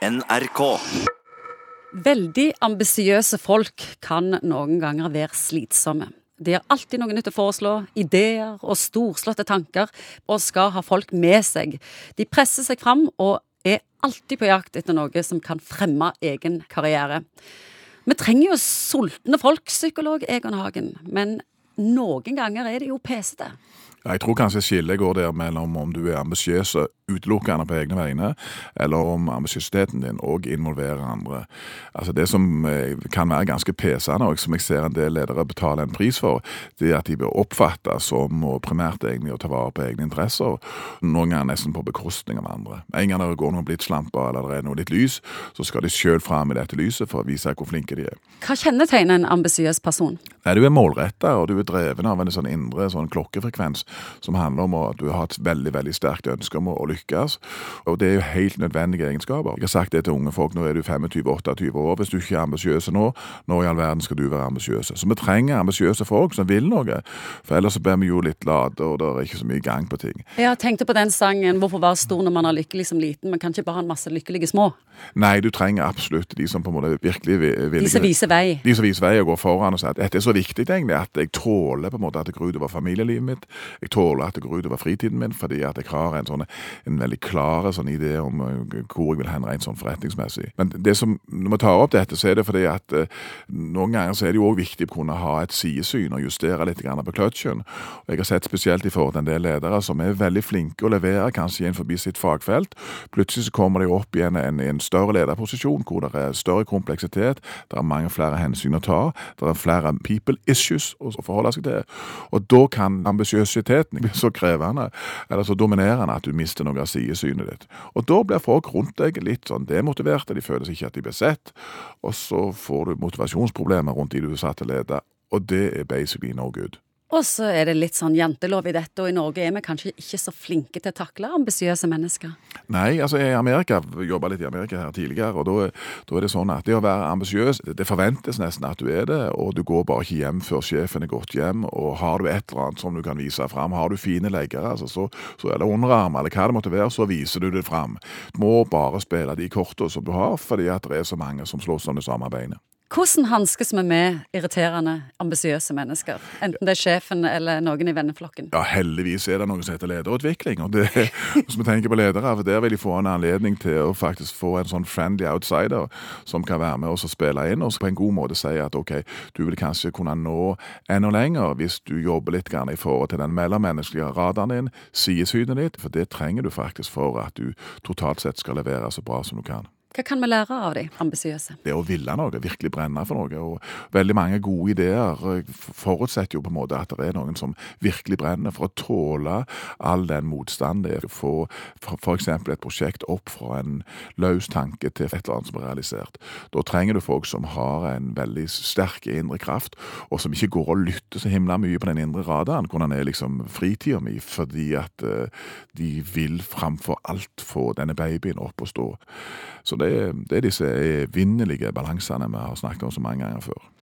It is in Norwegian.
NRK. Veldig ambisiøse folk kan noen ganger være slitsomme. De har alltid noe nytt å foreslå, ideer og storslåtte tanker, og skal ha folk med seg. De presser seg fram og er alltid på jakt etter noe som kan fremme egen karriere. Vi trenger jo sultne folk, psykolog Egon Hagen, men noen ganger er det jo pesete. Jeg tror kanskje skillet går der mellom om du er ambisiøs utelukkende på egne vegne, eller om ambisiøsiteten din òg involverer andre. Altså Det som eh, kan være ganske pesende, og som jeg ser en del ledere betaler en pris for, det er at de blir oppfatta som og primært egentlig å ta vare på egne interesser, noen ganger nesten på bekostning av andre. En gang det går noen blitslamper eller det er noe litt lys, så skal de sjøl fram i dette lyset for å vise hvor flinke de er. Hva kjennetegner en ambisiøs person? Nei, Du er målretta, og du er dreven av en sånn indre sånn klokkefrekvens som handler om at du har et veldig veldig sterkt ønske om å lykkes. Og det er jo helt nødvendige egenskaper. Jeg har sagt det til unge folk, nå er du 25-28 år. Hvis du ikke er ambisiøs nå, når i all verden skal du være ambisiøs? Så vi trenger ambisiøse folk som vil noe, for ellers så blir vi jo litt late, og det er ikke så mye gang på ting. Jeg tenkte på den sangen 'Hvorfor være stor når man er lykkelig som liten', men kan ikke bare ha en masse lykkelige små? Nei, du trenger absolutt de som på en måte virkelig vil De som viser vei. De som viser vei og går foran og sier at dette er så viktig egentlig at jeg tåler på en måte at det går utover familielivet mitt. Jeg tåler at det går utover fritiden min, fordi at jeg har en, sånn, en veldig klar sånn idé om uh, hvor jeg vil hen rent sånn forretningsmessig. Men det som, når vi tar opp dette, så er det fordi at uh, noen ganger så er det jo òg viktig å kunne ha et sidesyn og justere litt grann på kløtsjen. Jeg har sett spesielt i forhold til en del ledere som er veldig flinke å levere kanskje innenfor sitt fagfelt. Plutselig så kommer de opp i en, en, en større lederposisjon hvor det er større kompleksitet, det er mange flere hensyn å ta, det er flere people issues å forholde seg til. Og da kan ambisiøsiteten bli så krevende eller så dominerende at du mister noe av sidesynet ditt. Og da blir folk rundt deg litt sånn demotiverte, de føler seg ikke at de blir sett, og så får du motivasjonsproblemer rundt de du er satt til å lede, og det er basically no good. Og så er det litt sånn jantelov i dette, og i Norge er vi kanskje ikke så flinke til å takle ambisiøse mennesker. Nei, altså i Amerika, jobba litt i Amerika her tidligere, og da, da er det sånn at det å være ambisiøs, det forventes nesten at du er det, og du går bare ikke hjem før sjefen er gått hjem, og har du et eller annet som du kan vise fram, har du fine leggere, altså, så, så er det underarm, eller hva det måtte være, så viser du det fram. Du må bare spille de kortene som du har, fordi at det er så mange som slåss om det samme beinet. Hvordan hanskes vi med irriterende, ambisiøse mennesker? Enten det er sjefen eller noen i venneflokken? Ja, heldigvis er det noe som heter lederutvikling. og det, Hvis vi tenker på ledere, for der vil de få en anledning til å faktisk få en sånn friendly outsider som kan være med oss og spille inn, og på en god måte si at ok, du vil kanskje kunne nå enda lenger hvis du jobber litt grann i forhold til den mellommenneskelige radaren din, sidesynet ditt, for det trenger du faktisk for at du totalt sett skal levere så bra som du kan. Hva kan vi lære av de ambisiøse? Det å ville noe, virkelig brenne for noe. og Veldig mange gode ideer forutsetter jo på en måte at det er noen som virkelig brenner for å tåle all den motstanden det er. Få f.eks. et prosjekt opp fra en løs tanke til et eller annet som er realisert. Da trenger du folk som har en veldig sterk indre kraft, og som ikke går og lytter så himla mye på den indre radaren, hvordan er liksom fritida mi, fordi at uh, de vil framfor alt få denne babyen opp og stå. Så det, det er disse evinnelige balansene vi har snakket om så mange ganger før.